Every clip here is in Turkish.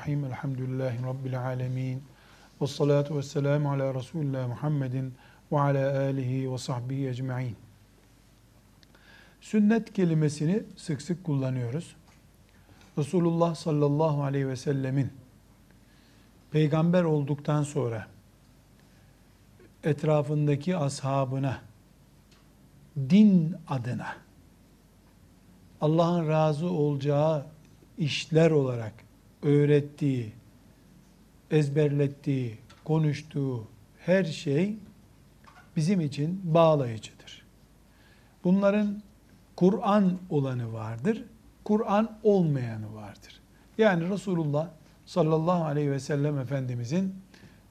Bismillahirrahmanirrahim. Elhamdülillahi Rabbil alemin. Ve salatu ve selamu ala Resulullah Muhammedin ve ala alihi ve sahbihi ecma'in. Sünnet kelimesini sık sık kullanıyoruz. Resulullah sallallahu aleyhi ve sellemin peygamber olduktan sonra etrafındaki ashabına din adına Allah'ın razı olacağı işler olarak öğrettiği, ezberlettiği, konuştuğu her şey bizim için bağlayıcıdır. Bunların Kur'an olanı vardır, Kur'an olmayanı vardır. Yani Resulullah sallallahu aleyhi ve sellem Efendimizin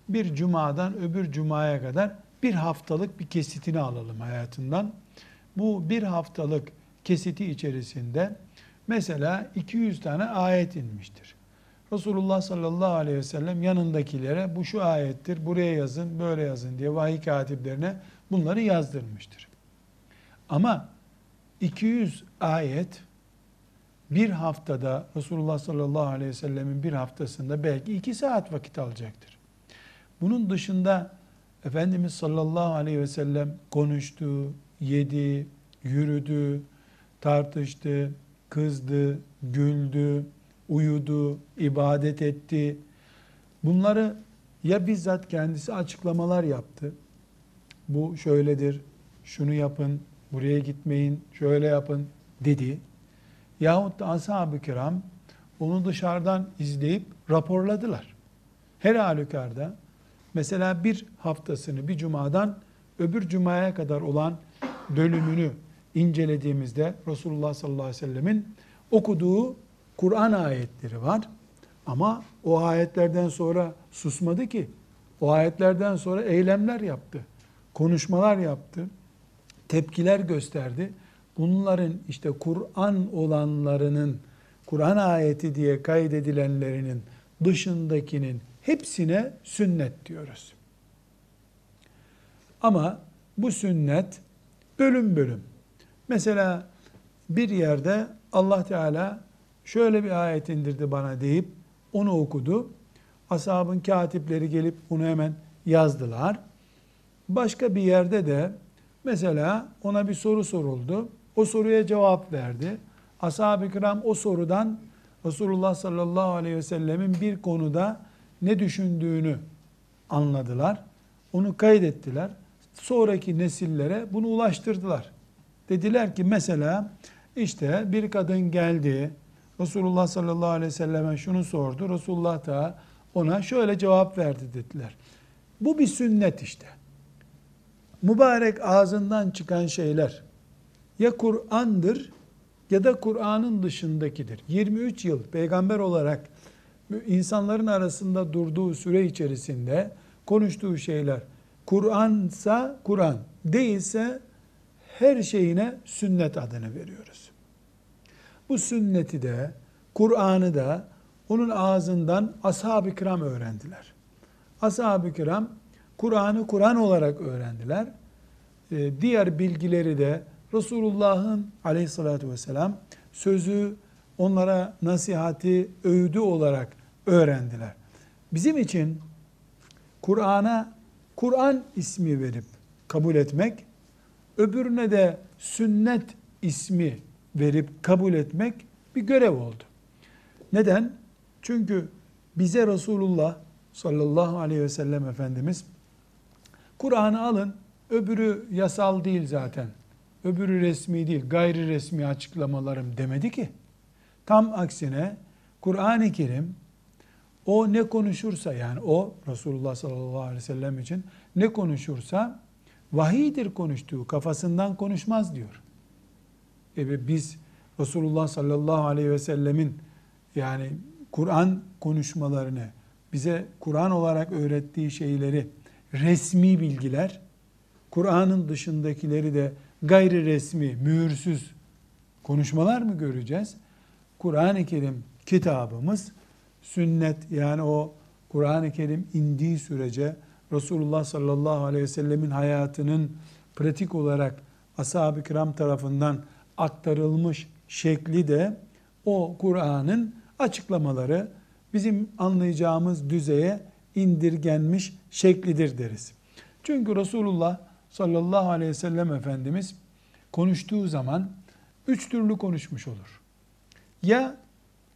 bir cumadan öbür cumaya kadar bir haftalık bir kesitini alalım hayatından. Bu bir haftalık kesiti içerisinde mesela 200 tane ayet inmiştir. Resulullah sallallahu aleyhi ve sellem yanındakilere bu şu ayettir, buraya yazın, böyle yazın diye vahiy katiplerine bunları yazdırmıştır. Ama 200 ayet bir haftada Resulullah sallallahu aleyhi ve sellemin bir haftasında belki iki saat vakit alacaktır. Bunun dışında Efendimiz sallallahu aleyhi ve sellem konuştu, yedi, yürüdü, tartıştı, kızdı, güldü, uyudu, ibadet etti. Bunları ya bizzat kendisi açıklamalar yaptı. Bu şöyledir, şunu yapın, buraya gitmeyin, şöyle yapın dedi. Yahut da ashab-ı kiram onu dışarıdan izleyip raporladılar. Her halükarda mesela bir haftasını bir cumadan öbür cumaya kadar olan bölümünü incelediğimizde Resulullah sallallahu aleyhi ve sellemin okuduğu Kur'an ayetleri var. Ama o ayetlerden sonra susmadı ki. O ayetlerden sonra eylemler yaptı. Konuşmalar yaptı. Tepkiler gösterdi. Bunların işte Kur'an olanlarının, Kur'an ayeti diye kaydedilenlerinin dışındakinin hepsine sünnet diyoruz. Ama bu sünnet bölüm bölüm. Mesela bir yerde Allah Teala şöyle bir ayet indirdi bana deyip onu okudu. Ashabın katipleri gelip bunu hemen yazdılar. Başka bir yerde de mesela ona bir soru soruldu. O soruya cevap verdi. Ashab-ı kiram o sorudan Resulullah sallallahu aleyhi ve sellemin bir konuda ne düşündüğünü anladılar. Onu kaydettiler. Sonraki nesillere bunu ulaştırdılar. Dediler ki mesela işte bir kadın geldi. Resulullah sallallahu aleyhi ve selleme şunu sordu. Resulullah da ona şöyle cevap verdi dediler. Bu bir sünnet işte. Mübarek ağzından çıkan şeyler ya Kur'an'dır ya da Kur'an'ın dışındakidir. 23 yıl peygamber olarak insanların arasında durduğu süre içerisinde konuştuğu şeyler Kur'ansa Kur'an değilse her şeyine sünnet adını veriyoruz. Bu sünneti de, Kur'an'ı da onun ağzından ashab-ı kiram öğrendiler. Ashab-ı kiram Kur'an'ı Kur'an olarak öğrendiler. Ee, diğer bilgileri de Resulullah'ın aleyhissalatü vesselam sözü, onlara nasihati, öğüdü olarak öğrendiler. Bizim için Kur'an'a Kur'an ismi verip kabul etmek öbürüne de sünnet ismi verip kabul etmek bir görev oldu. Neden? Çünkü bize Resulullah sallallahu aleyhi ve sellem Efendimiz Kur'an'ı alın, öbürü yasal değil zaten, öbürü resmi değil, gayri resmi açıklamalarım demedi ki. Tam aksine Kur'an-ı Kerim o ne konuşursa yani o Resulullah sallallahu aleyhi ve sellem için ne konuşursa Vahiydir konuştuğu, kafasından konuşmaz diyor. E biz Resulullah sallallahu aleyhi ve sellemin yani Kur'an konuşmalarını, bize Kur'an olarak öğrettiği şeyleri resmi bilgiler, Kur'an'ın dışındakileri de gayri resmi, mühürsüz konuşmalar mı göreceğiz? Kur'an-ı Kerim kitabımız sünnet yani o Kur'an-ı Kerim indiği sürece Resulullah sallallahu aleyhi ve sellemin hayatının pratik olarak ashab-ı kiram tarafından aktarılmış şekli de o Kur'an'ın açıklamaları bizim anlayacağımız düzeye indirgenmiş şeklidir deriz. Çünkü Resulullah sallallahu aleyhi ve sellem Efendimiz konuştuğu zaman üç türlü konuşmuş olur. Ya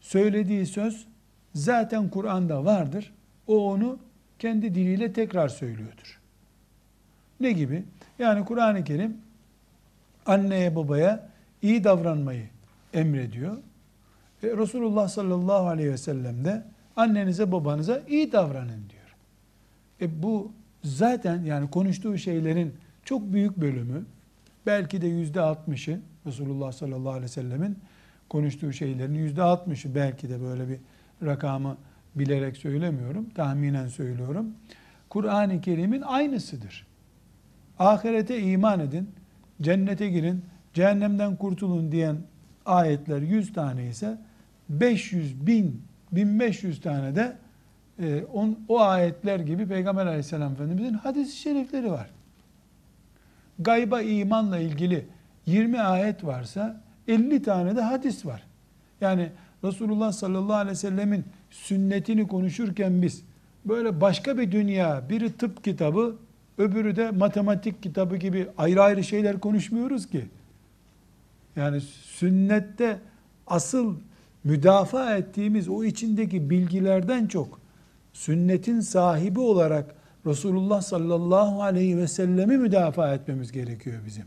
söylediği söz zaten Kur'an'da vardır. O onu kendi diliyle tekrar söylüyordur. Ne gibi? Yani Kur'an-ı Kerim anneye babaya iyi davranmayı emrediyor. E, Resulullah sallallahu aleyhi ve sellem de annenize babanıza iyi davranın diyor. E bu zaten yani konuştuğu şeylerin çok büyük bölümü belki de yüzde altmışı Resulullah sallallahu aleyhi ve sellemin konuştuğu şeylerin yüzde altmışı belki de böyle bir rakamı bilerek söylemiyorum. Tahminen söylüyorum. Kur'an-ı Kerim'in aynısıdır. Ahirete iman edin, cennete girin, cehennemden kurtulun diyen ayetler 100 tane ise 500 bin, 1500 tane de e, on, o ayetler gibi Peygamber aleyhisselam efendimizin hadis-i şerifleri var. Gayba imanla ilgili 20 ayet varsa 50 tane de hadis var. Yani Resulullah sallallahu aleyhi ve sellemin sünnetini konuşurken biz böyle başka bir dünya, biri tıp kitabı, öbürü de matematik kitabı gibi ayrı ayrı şeyler konuşmuyoruz ki. Yani sünnette asıl müdafaa ettiğimiz o içindeki bilgilerden çok sünnetin sahibi olarak Resulullah sallallahu aleyhi ve sellemi müdafaa etmemiz gerekiyor bizim.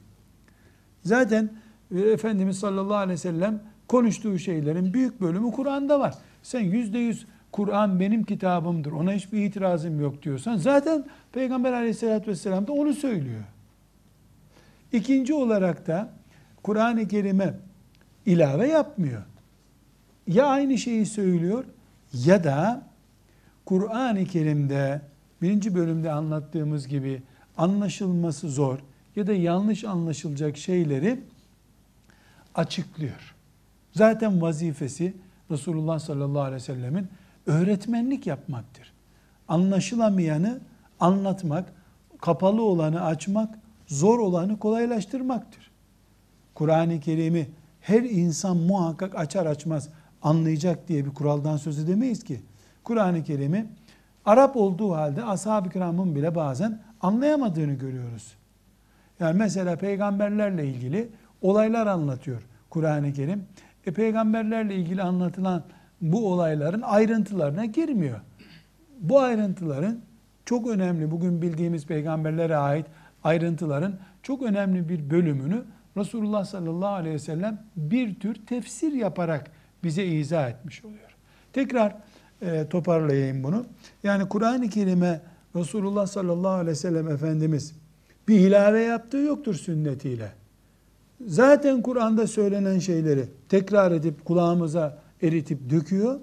Zaten e, Efendimiz sallallahu aleyhi ve sellem konuştuğu şeylerin büyük bölümü Kur'an'da var. Sen yüzde yüz Kur'an benim kitabımdır, ona hiçbir itirazım yok diyorsan zaten Peygamber aleyhissalatü vesselam da onu söylüyor. İkinci olarak da Kur'an-ı Kerim'e ilave yapmıyor. Ya aynı şeyi söylüyor ya da Kur'an-ı Kerim'de birinci bölümde anlattığımız gibi anlaşılması zor ya da yanlış anlaşılacak şeyleri açıklıyor. Zaten vazifesi Resulullah sallallahu aleyhi ve sellemin öğretmenlik yapmaktır. Anlaşılamayanı anlatmak, kapalı olanı açmak, zor olanı kolaylaştırmaktır. Kur'an-ı Kerim'i her insan muhakkak açar açmaz anlayacak diye bir kuraldan söz edemeyiz ki. Kur'an-ı Kerim'i Arap olduğu halde ashab-ı kiramın bile bazen anlayamadığını görüyoruz. Yani mesela peygamberlerle ilgili olaylar anlatıyor Kur'an-ı Kerim. E, peygamberlerle ilgili anlatılan bu olayların ayrıntılarına girmiyor. Bu ayrıntıların çok önemli, bugün bildiğimiz peygamberlere ait ayrıntıların çok önemli bir bölümünü Resulullah sallallahu aleyhi ve sellem bir tür tefsir yaparak bize izah etmiş oluyor. Tekrar e, toparlayayım bunu. Yani Kur'an-ı Kerim'e Resulullah sallallahu aleyhi ve sellem Efendimiz bir ilave yaptığı yoktur sünnetiyle. Zaten Kur'an'da söylenen şeyleri tekrar edip kulağımıza eritip döküyor.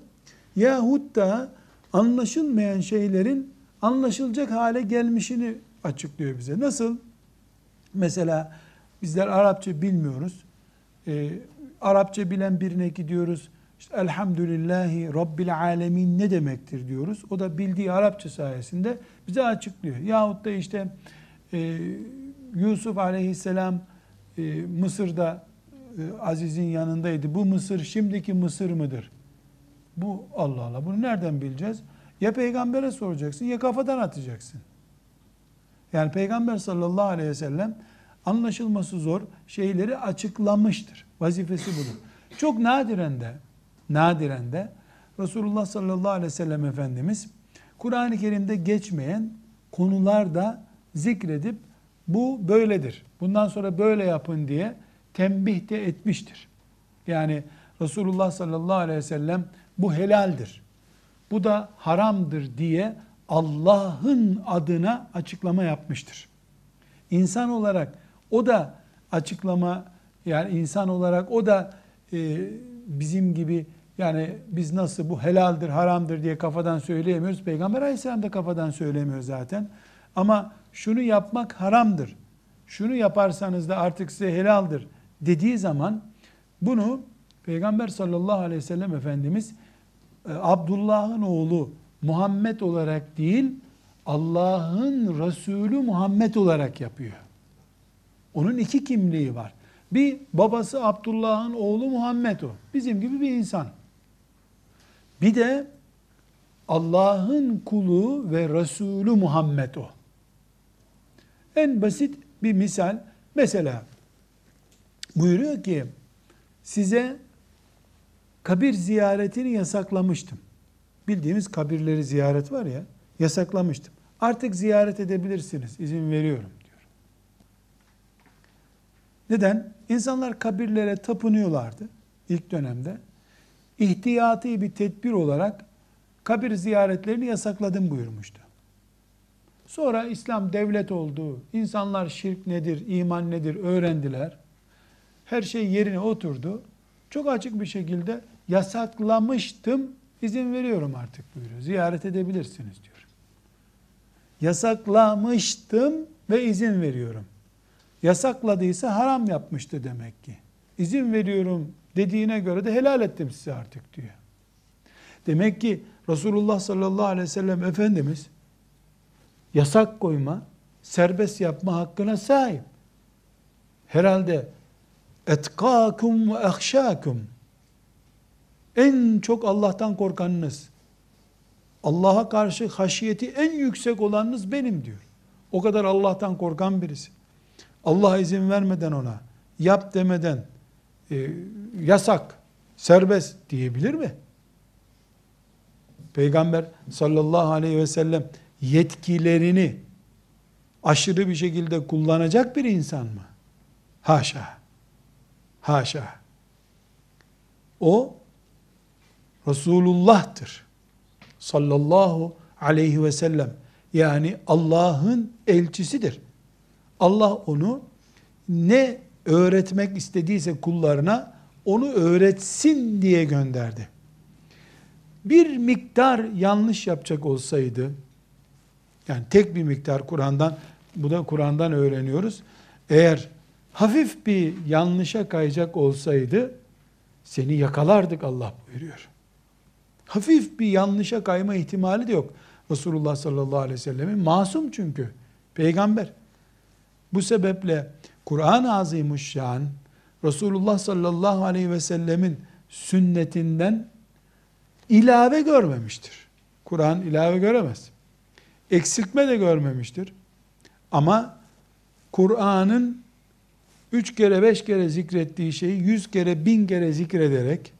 Yahut da anlaşılmayan şeylerin anlaşılacak hale gelmişini açıklıyor bize. Nasıl? Mesela bizler Arapça bilmiyoruz. Ee, Arapça bilen birine gidiyoruz. İşte Elhamdülillahi Rabbil Alemin ne demektir diyoruz. O da bildiği Arapça sayesinde bize açıklıyor. Yahut da işte e, Yusuf Aleyhisselam e, Mısır'da e, Aziz'in yanındaydı. Bu Mısır şimdiki Mısır mıdır? Bu Allah Allah. Bunu nereden bileceğiz? Ya peygambere soracaksın ya kafadan atacaksın. Yani peygamber sallallahu aleyhi ve sellem anlaşılması zor şeyleri açıklamıştır. Vazifesi budur. Çok nadiren de nadiren de Resulullah sallallahu aleyhi ve sellem Efendimiz Kur'an-ı Kerim'de geçmeyen konularda zikredip bu böyledir. Bundan sonra böyle yapın diye tembih de etmiştir. Yani Resulullah sallallahu aleyhi ve sellem bu helaldir. Bu da haramdır diye Allah'ın adına açıklama yapmıştır. İnsan olarak o da açıklama yani insan olarak o da e, bizim gibi yani biz nasıl bu helaldir, haramdır diye kafadan söyleyemiyoruz. Peygamber aleyhisselam da kafadan söylemiyor zaten. Ama şunu yapmak haramdır. Şunu yaparsanız da artık size helaldir dediği zaman bunu Peygamber sallallahu aleyhi ve sellem Efendimiz e, Abdullah'ın oğlu Muhammed olarak değil Allah'ın Resulü Muhammed olarak yapıyor. Onun iki kimliği var. Bir babası Abdullah'ın oğlu Muhammed o. Bizim gibi bir insan. Bir de Allah'ın kulu ve Resulü Muhammed o. En basit bir misal. Mesela buyuruyor ki size kabir ziyaretini yasaklamıştım. Bildiğimiz kabirleri ziyaret var ya yasaklamıştım. Artık ziyaret edebilirsiniz. izin veriyorum. Neden? İnsanlar kabirlere tapınıyorlardı ilk dönemde. İhtiyati bir tedbir olarak kabir ziyaretlerini yasakladım buyurmuştu. Sonra İslam devlet oldu. İnsanlar şirk nedir, iman nedir öğrendiler. Her şey yerine oturdu. Çok açık bir şekilde yasaklamıştım, izin veriyorum artık buyuruyor. Ziyaret edebilirsiniz diyor. Yasaklamıştım ve izin veriyorum. Yasakladıysa haram yapmıştı demek ki. İzin veriyorum dediğine göre de helal ettim size artık diyor. Demek ki Resulullah sallallahu aleyhi ve sellem Efendimiz yasak koyma, serbest yapma hakkına sahip. Herhalde etkâkum ve ehşâkum en çok Allah'tan korkanınız, Allah'a karşı haşiyeti en yüksek olanınız benim diyor. O kadar Allah'tan korkan birisi. Allah izin vermeden ona, yap demeden, e, yasak, serbest diyebilir mi? Peygamber sallallahu aleyhi ve sellem yetkilerini aşırı bir şekilde kullanacak bir insan mı? Haşa. Haşa. O Resulullah'tır. Sallallahu aleyhi ve sellem. Yani Allah'ın elçisidir. Allah onu ne öğretmek istediyse kullarına onu öğretsin diye gönderdi. Bir miktar yanlış yapacak olsaydı, yani tek bir miktar Kur'an'dan, bu da Kur'an'dan öğreniyoruz. Eğer hafif bir yanlışa kayacak olsaydı, seni yakalardık Allah buyuruyor. Hafif bir yanlışa kayma ihtimali de yok. Resulullah sallallahu aleyhi ve sellemin masum çünkü. Peygamber. Bu sebeple Kur'an-ı Azimuşşan Resulullah sallallahu aleyhi ve sellemin sünnetinden ilave görmemiştir. Kur'an ilave göremez. Eksiltme de görmemiştir. Ama Kur'an'ın üç kere beş kere zikrettiği şeyi yüz kere bin kere zikrederek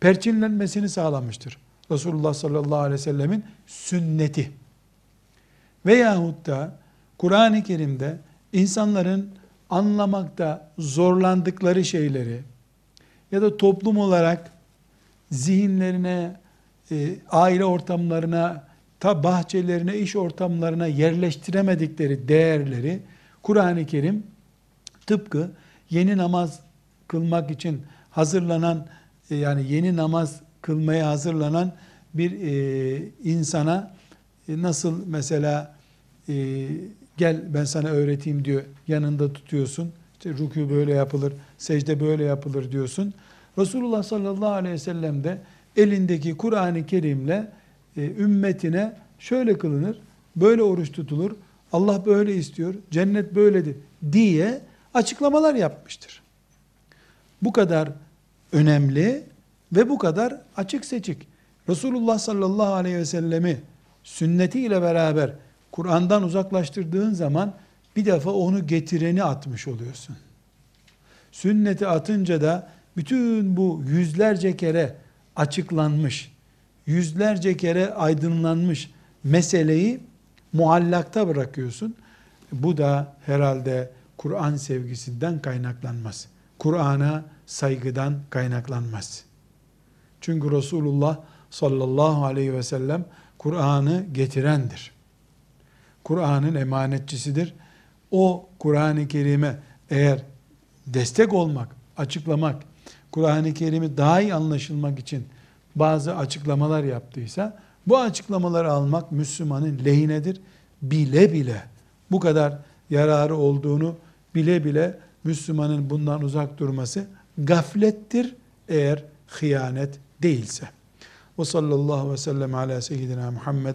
perçinlenmesini sağlamıştır. Resulullah sallallahu aleyhi ve sellemin sünneti. Veyahut da Kur'an-ı Kerim'de insanların anlamakta zorlandıkları şeyleri ya da toplum olarak zihinlerine, e, aile ortamlarına, ta bahçelerine, iş ortamlarına yerleştiremedikleri değerleri Kur'an-ı Kerim tıpkı yeni namaz kılmak için hazırlanan e, yani yeni namaz kılmaya hazırlanan bir e, insana nasıl mesela gel ben sana öğreteyim diyor yanında tutuyorsun. İşte rükû böyle yapılır, secde böyle yapılır diyorsun. Resulullah sallallahu aleyhi ve sellem de elindeki Kur'an-ı Kerim'le e, ümmetine şöyle kılınır, böyle oruç tutulur, Allah böyle istiyor, cennet böyledir diye açıklamalar yapmıştır. Bu kadar önemli ve bu kadar açık seçik. Resulullah sallallahu aleyhi ve sellemi sünnetiyle beraber Kur'an'dan uzaklaştırdığın zaman bir defa onu getireni atmış oluyorsun. Sünneti atınca da bütün bu yüzlerce kere açıklanmış, yüzlerce kere aydınlanmış meseleyi muallakta bırakıyorsun. Bu da herhalde Kur'an sevgisinden kaynaklanmaz. Kur'an'a saygıdan kaynaklanmaz. Çünkü Resulullah sallallahu aleyhi ve sellem Kur'an'ı getirendir. Kur'an'ın emanetçisidir. O Kur'an-ı Kerim'e eğer destek olmak, açıklamak, Kur'an-ı Kerim'i daha iyi anlaşılmak için bazı açıklamalar yaptıysa bu açıklamaları almak Müslümanın lehinedir. Bile bile bu kadar yararı olduğunu bile bile Müslümanın bundan uzak durması gaflettir eğer hıyanet değilse. Ve sallallahu ve sellem ala seyyidina Muhammed